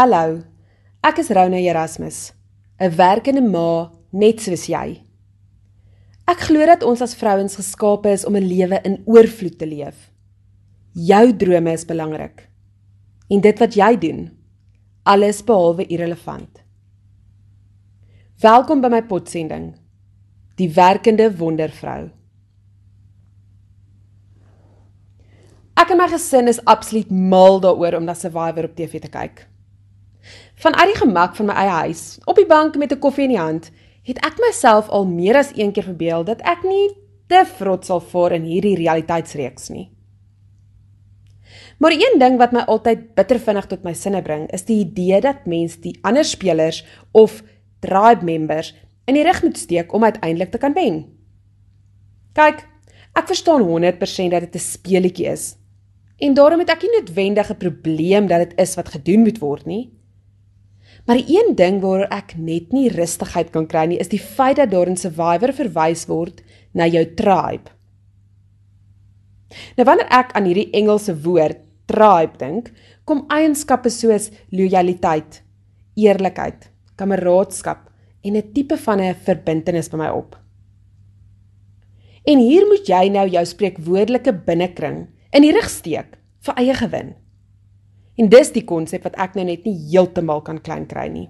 Hallo. Ek is Rona Erasmus, 'n werkende ma net soos jy. Ek glo dat ons as vrouens geskape is om 'n lewe in oorvloed te leef. Jou drome is belangrik. En dit wat jy doen, alles behalwe irrelevant. Welkom by my potsending. Die werkende wondervrou. Ek en my gesin is absoluut mal daaroor om na Survivor op TV te kyk. Vanuit die gemak van my eie huis, op die bank met 'n koffie in die hand, het ek myself al meer as een keer verbeel dat ek nie te vrot sal vaar in hierdie realiteitsreeks nie. Maar een ding wat my altyd bittervinnig tot my sinne bring, is die idee dat mense die ander spelers of tribe members in die rug moet steek om uiteindelik te kan wen. Kyk, ek verstaan 100% dat dit 'n speletjie is. En daarom het ek nie noodwendig 'n probleem dat dit is wat gedoen moet word nie. Maar die een ding waar ek net nie rustigheid kan kry nie, is die feit dat daar in Survivor verwys word na jou tribe. Nou wanneer ek aan hierdie Engelse woord tribe dink, kom eienskappe soos lojaliteit, eerlikheid, kameraadskap en 'n tipe van 'n verbintenis by my op. En hier moet jy nou jou spreekwoordelike binnekring in die rig steek vir eie gewin. En dis die konsep wat ek nou net nie heeltemal kan klein kry nie.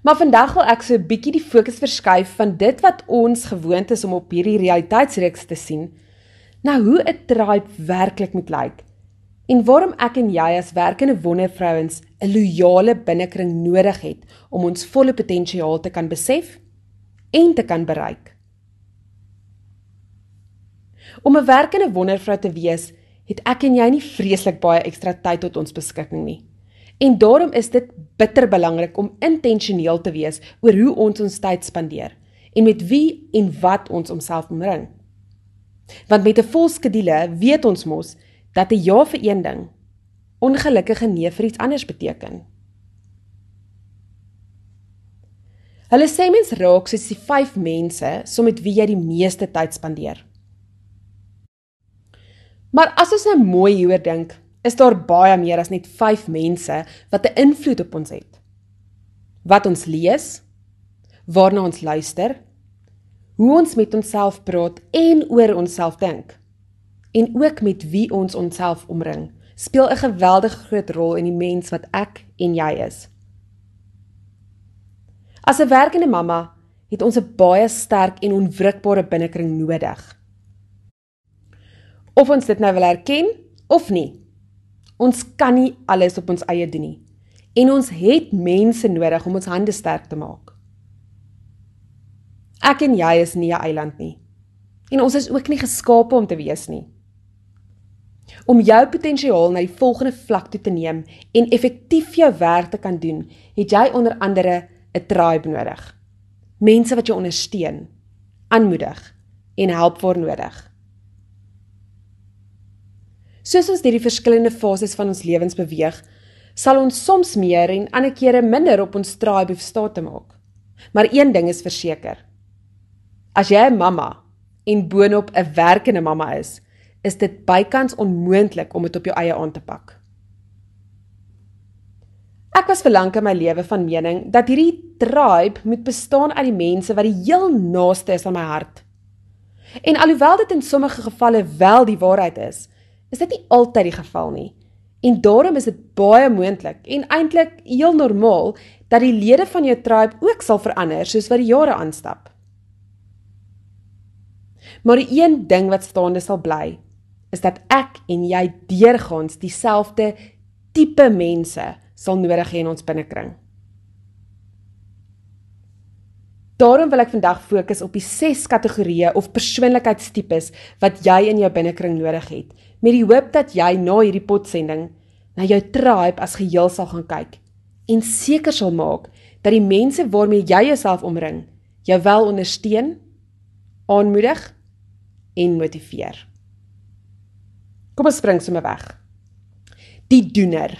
Maar vandag wil ek so 'n bietjie die fokus verskuif van dit wat ons gewoond is om op hierdie realiteitsreeks te sien, na hoe 'n tribe werklik moet lyk en waarom ek en jy as werkende wondervrouens 'n loyale binnekring nodig het om ons volle potensiaal te kan besef en te kan bereik. Om 'n werkende wondervrou te wees, het ek en jy nie vreeslik baie ekstra tyd tot ons beskikking nie. En daarom is dit bitter belangrik om intentioneel te wees oor hoe ons ons tyd spandeer en met wie en wat ons omself omring. Want met 'n volskedule weet ons mos dat 'n ja vir een ding ongelukkige nee vir iets anders beteken. Hulle sê mens raak soos die 5 mense so met wie jy die meeste tyd spandeer. Maar as ons nou mooi hieroor dink, is daar baie meer as net 5 mense wat 'n invloed op ons het. Wat ons lees, waarna ons luister, hoe ons met onsself praat en oor onsself dink en ook met wie ons onsself omring, speel 'n geweldige groot rol in die mens wat ek en jy is. As 'n werkende mamma het ons 'n baie sterk en onwrikbare binnekring nodig. Of ons dit nou wil erken of nie. Ons kan nie alles op ons eie doen nie. En ons het mense nodig om ons hande sterk te maak. Ek en jy is nie 'n eiland nie. En ons is ook nie geskape om te wees nie. Om jou potensiaal na die volgende vlak toe te neem en effektief jou werk te kan doen, het jy onder andere 'n tribe nodig. Mense wat jou ondersteun, aanmoedig en help waar nodig. Soos ons deur die verskillende fases van ons lewens beweeg, sal ons soms meer en ander kere minder op ons tribe hoef staat te maak. Maar een ding is verseker. As jy 'n mamma en boonop 'n werkende mamma is, is dit bykans onmoontlik om dit op jou eie aan te pak. Ek was vir lank in my lewe van mening dat hierdie tribe moet bestaan uit die mense wat die heel naaste is aan my hart. En alhoewel dit in sommige gevalle wel die waarheid is, is dit nie altyd die geval nie. En daarom is dit baie moontlik en eintlik heel normaal dat die lede van jou tribe ook sal verander soos wat die jare aanstap. Maar die een ding wat staande sal bly, is dat ek en jy deurgaans dieselfde tipe mense sal nodig hê in ons binnekring. Daarom wil ek vandag fokus op die 6 kategorieë of persoonlikheidstipes wat jy in jou binnekring nodig het, met die hoop dat jy na hierdie potsending na jou tribe as geheel sal gaan kyk en seker sal maak dat die mense waarmee jy jouself omring jou wel ondersteun, aanmoedig en motiveer. Kom ons spring sommer weg. Die doener.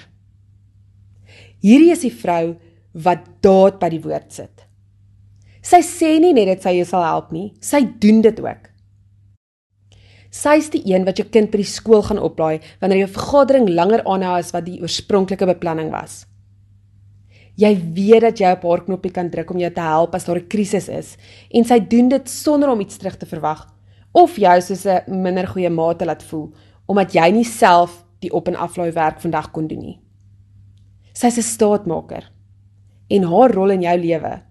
Hierdie is die vrou wat daad by die woord sit. Sy sê nie net dat sy jou sal help nie, sy doen dit ook. Sy is die een wat jou kind by die skool gaan oplaai wanneer jou vergadering langer aanhou as wat die oorspronklike beplanning was. Jy weet dat jy op haar knoppie kan druk om jou te help as daar 'n krisis is en sy doen dit sonder om iets terug te verwag of jou soos 'n minder goeie maat te laat voel omdat jy nie self die op en aflaai werk vandag kon doen nie. Sy's 'n staatmaker en haar rol in jou lewe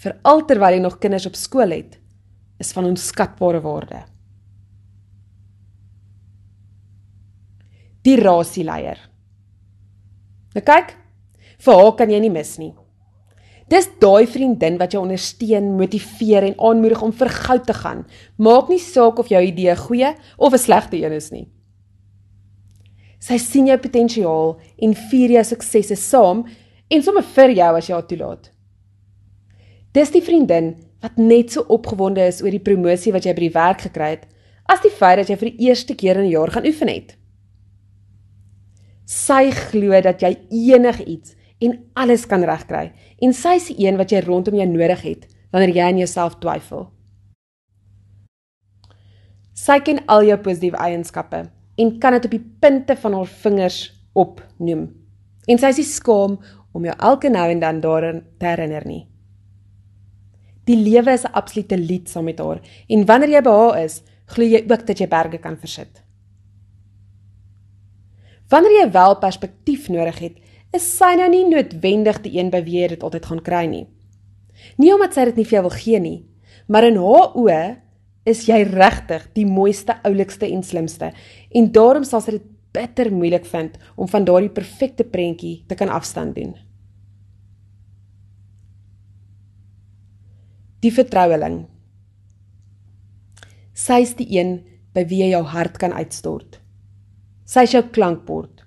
veral terwyl jy nog kinders op skool het, is van onskatbare waarde. Die rasieleier. Nou kyk, vir haar kan jy nie mis nie. Dis daai vriendin wat jou ondersteun, motiveer en aanmoedig om vir goud te gaan. Maak nie saak of jou idee goeie of 'n slegte een is nie. Sy sien jou potensiaal en vier jou suksesse saam en sommer vir jou as jy haar toelaat. Dis die vriendin wat net so opgewonde is oor die promosie wat jy by die werk gekry het, as die feit dat jy vir die eerste keer in 'n jaar gaan oefen het. Sy glo dat jy enigiets en alles kan regkry en sy is die een wat jy rondom jou nodig het wanneer jy aan jouself twyfel. Sy ken al jou positiewe eienskappe en kan dit op die punte van haar vingers opnoem. En sy is skaam om jou elke nou en dan daaraan te herinner nie. Die lewe is 'n absolute lied saam met haar en wanneer jy by haar is, glo jy ook dat jy berge kan versit. Wanneer jy wel perspektief nodig het, is sy nou nie noodwendig die een by wie jy dit altyd gaan kry nie. Nie omdat sy dit nie vir jou wil gee nie, maar in haar oë is jy regtig die mooiste, oulikste en slimste en daarom sal sy dit bitter moeilik vind om van daardie perfekte prentjie te kan afstand doen. Die vertroueling. Sy is die een by wie jy jou hart kan uitstort. Sy is jou klankbord.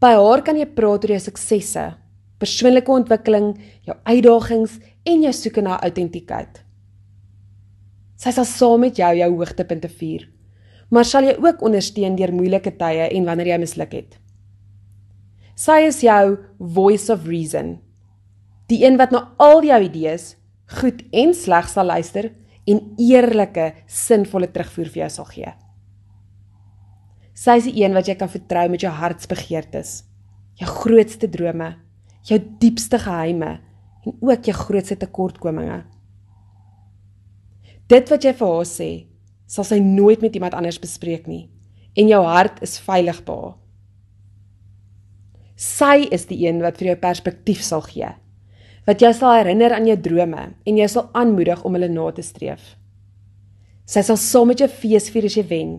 By haar kan jy praat oor jou suksesse, persoonlike ontwikkeling, jou uitdagings en jou soeke na autentiekheid. Sy sal saam met jou jou hoogtepunte vier, maar sal jy ook ondersteun deur moeilike tye en wanneer jy misluk het. Sy is jou voice of reason. Die een wat na al jou idees goed en sleg sal luister en eerlike, sinvolle terugvoer vir jou sal gee. Sy is die een wat jy kan vertrou met jou hartsbegeertes, jou grootste drome, jou diepste geheime en ook jou grootste tekortkominge. Dit wat jy vir haar sê, sal sy nooit met iemand anders bespreek nie en jou hart is veilig by haar. Sy is die een wat vir jou perspektief sal gee wat jou sal herinner aan jou drome en jou sal aanmoedig om hulle na te streef. Sy sal saam met jou fees vier as jy wen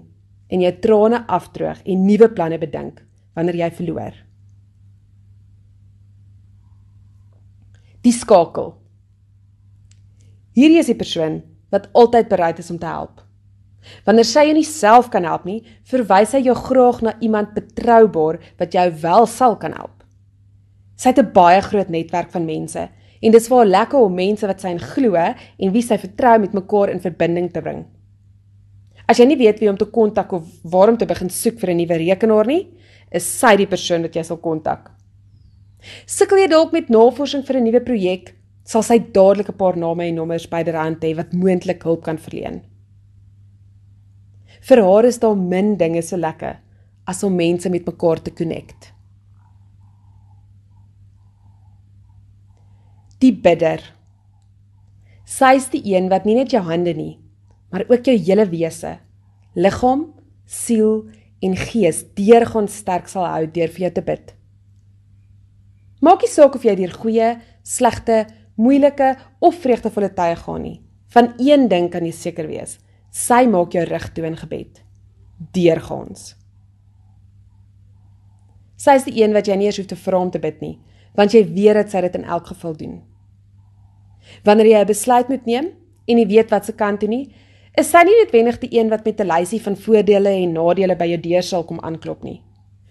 en jou trane afdroog en nuwe planne bedink wanneer jy verloor. Die skakel. Hierdie is die persoon wat altyd bereid is om te help. Wanneer sy nie self kan help nie, verwys sy jou graag na iemand betroubaar wat jou wel sal kan help. Sy het 'n baie groot netwerk van mense en dit is vir haar lekker om mense wat sy in glo en wie sy vertrou met mekaar in verbinding te bring. As jy nie weet wie om te kontak of waar om te begin soek vir 'n nuwe rekenaar nie, is sy die persoon wat jy sal kontak. Sukkel jy dalk met navorsing vir 'n nuwe projek, sal sy dadelik 'n paar name en nommers byderhand hê wat moontlik hulp kan verleen. Vir haar is daar min dinge so lekker as om mense met mekaar te connect. Die bidder. Sy is die een wat nie net jou hande nie, maar ook jou hele wese, liggaam, siel en gees deurgaan sterk sal hou deur vir jou te bid. Maak nie saak of jy deur goeie, slegte, moeilike of vreugdevolle tye gaan nie. Van een ding kan jy seker wees. Sy maak jou rig toe in gebed. Deurgaans. Sy is die een wat jy nie eers hoef te vra om te bid nie, want jy weet dat sy dit in elk geval doen. Wanneer jy 'n besluit moet neem en nie weet wat se kant toe nie, is sy nie noodwendig die een wat met 'n lysie van voordele en nadele by jou deur sal kom aanklop nie.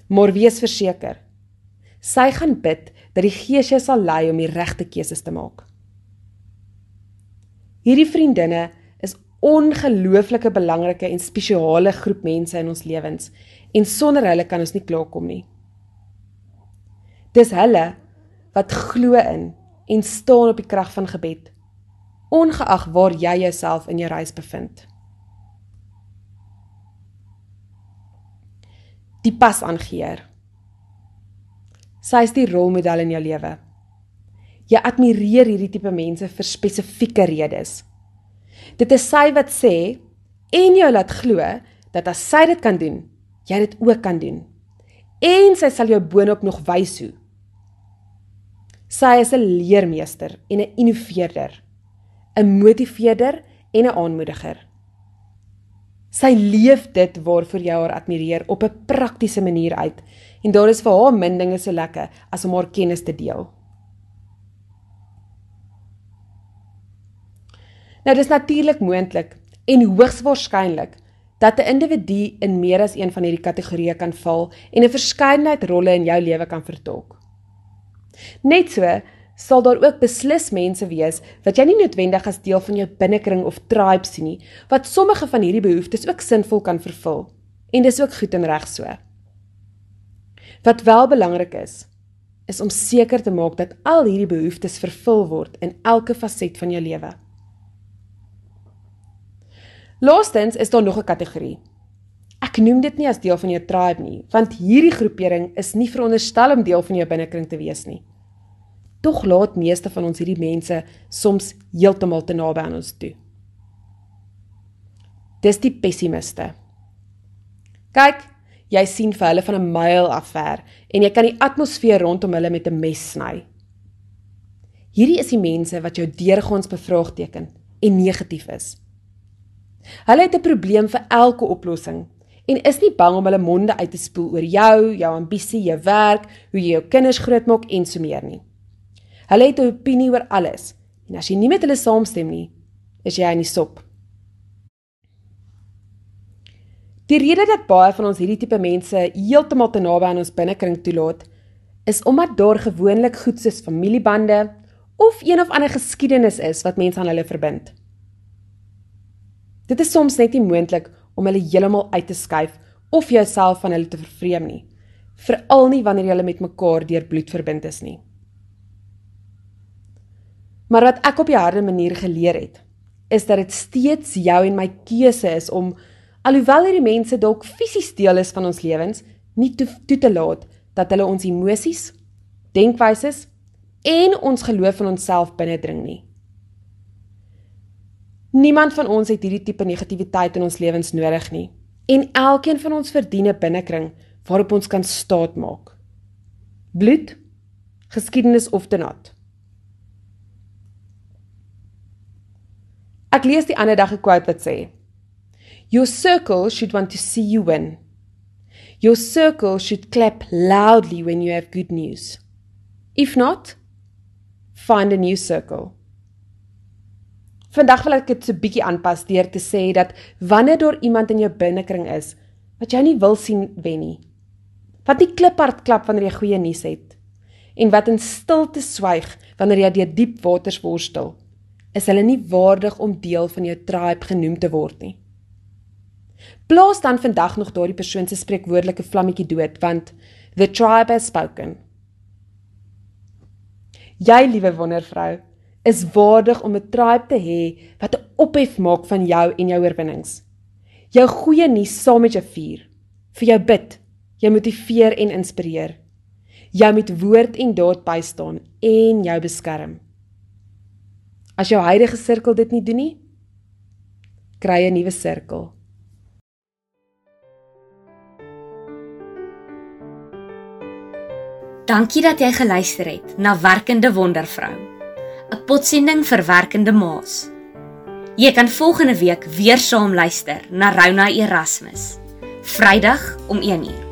Maar wees verseker, sy gaan bid dat die Gees jou sal lei om die regte keuses te maak. Hierdie vriendinne is ongelooflike belangrike en spesiale groep mense in ons lewens en sonder hulle kan ons nie klaarkom nie. Dis hulle wat glo in en staan op die krag van gebed ongeag waar jy jouself in jou reis bevind. Die pas aangeheer. Sy is die rolmodel in jou lewe. Jy admireer hierdie tipe mense vir spesifieke redes. Dit is sy wat sê en jou laat glo dat as sy dit kan doen, jy dit ook kan doen. En sy sal jou boonop nog wys hoe. Sy is 'n leermeester en 'n innoveerder. 'n motiveerder en 'n aanmoediger. Sy leef dit waarvoor jy haar admireer op 'n praktiese manier uit en daar is vir haar min dinge so lekker as om haar kennis te deel. Nou dis natuurlik moontlik en hoogs waarskynlik dat 'n individu in meer as een van hierdie kategorieë kan val en 'n verskeidenheid rolle in jou lewe kan vertolk. Net so sal daar ook beslis mense wees wat jy nie noodwendig as deel van jou binnekring of tribe sien nie, wat sommige van hierdie behoeftes ook sinvol kan vervul. En dis ook goed en reg so. Wat wel belangrik is, is om seker te maak dat al hierdie behoeftes vervul word in elke faset van jou lewe. Laastens is daar nog 'n kategorie. Ek noem dit nie as deel van jou tribe nie, want hierdie groepering is nie veronderstel om deel van jou binnekring te wees nie. Tog laat meeste van ons hierdie mense soms heeltemal te naby aan ons toe. Dis die pessimiste. Kyk, jy sien vir hulle van 'n myl af ver en jy kan die atmosfeer rondom hulle met 'n mes sny. Hierdie is die mense wat jou deurgangs bevraagteken en negatief is. Hulle het 'n probleem vir elke oplossing en is nie bang om hulle monde uit te spoel oor jou, jou ambisie, jou werk, hoe jy jou kinders grootmaak en so meer nie. Hulle het 'n opinie oor alles. En as jy nie met hulle saamstem nie, is jy in die sop. Die rede dat baie van ons hierdie tipe mense heeltemal te naby aan ons binnekring toelaat, is omdat daar gewoonlik goed soos familiebande of een of ander geskiedenis is wat mense aan hulle verbind. Dit is soms net nie moontlik om hulle heeltemal uit te skuif of jouself van hulle te vervreem nie, veral nie wanneer jy hulle met mekaar deur bloed verbind is nie. Maar wat ek op die harde manier geleer het, is dat dit steeds jou en my keuse is om alhoewel hierdie mense dalk fisies deel is van ons lewens, nie toe, toe te laat dat hulle ons emosies, denkwyses en ons geloof in onsself binnendring nie. Niemand van ons het hierdie tipe negativiteit in ons lewens nodig nie en elkeen van ons verdien 'n binnekring waarop ons kan staatmaak. Bloed, geskiedenis of te nat. Ek lees die ander dag 'n quote wat sê: Your circle should want to see you win. Your circle should clap loudly when you have good news. If not, find a new circle. Vandag wil ek dit so bietjie aanpas deur te sê dat wanneer daar iemand in jou binnekring is wat jy nie wil sien wen nie. Wat nie kliphard klap wanneer jy goeie nuus het en wat in stilte swyg wanneer jy deur diep waters worstel is hulle nie waardig om deel van jou tribe genoem te word nie. Plaas dan vandag nog daardie persoon se spreekwoordelike vlammetjie dood want the tribe has spoken. Jy liewe wondervrou is waardig om 'n tribe te hê wat 'n ophef maak van jou en jou oorwinnings. Jou goeie nuus saam met jou vier, vir jou bid, jou motiveer en inspireer. Jy moet woord en daad bystaan en jou beskerm. As jou huidige sirkel dit nie doen nie, kry 'n nuwe sirkel. Dankie dat jy geluister het na Werkende Wondervrou. Potsending vir werkende ma's. Jy kan volgende week weer saam luister na Rona Erasmus. Vrydag om 1uur.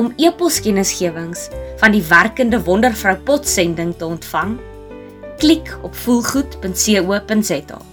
Om e-poskennisgewings van die Werkende Wondervrou potsending te ontvang, klik op voelgoed.co.za.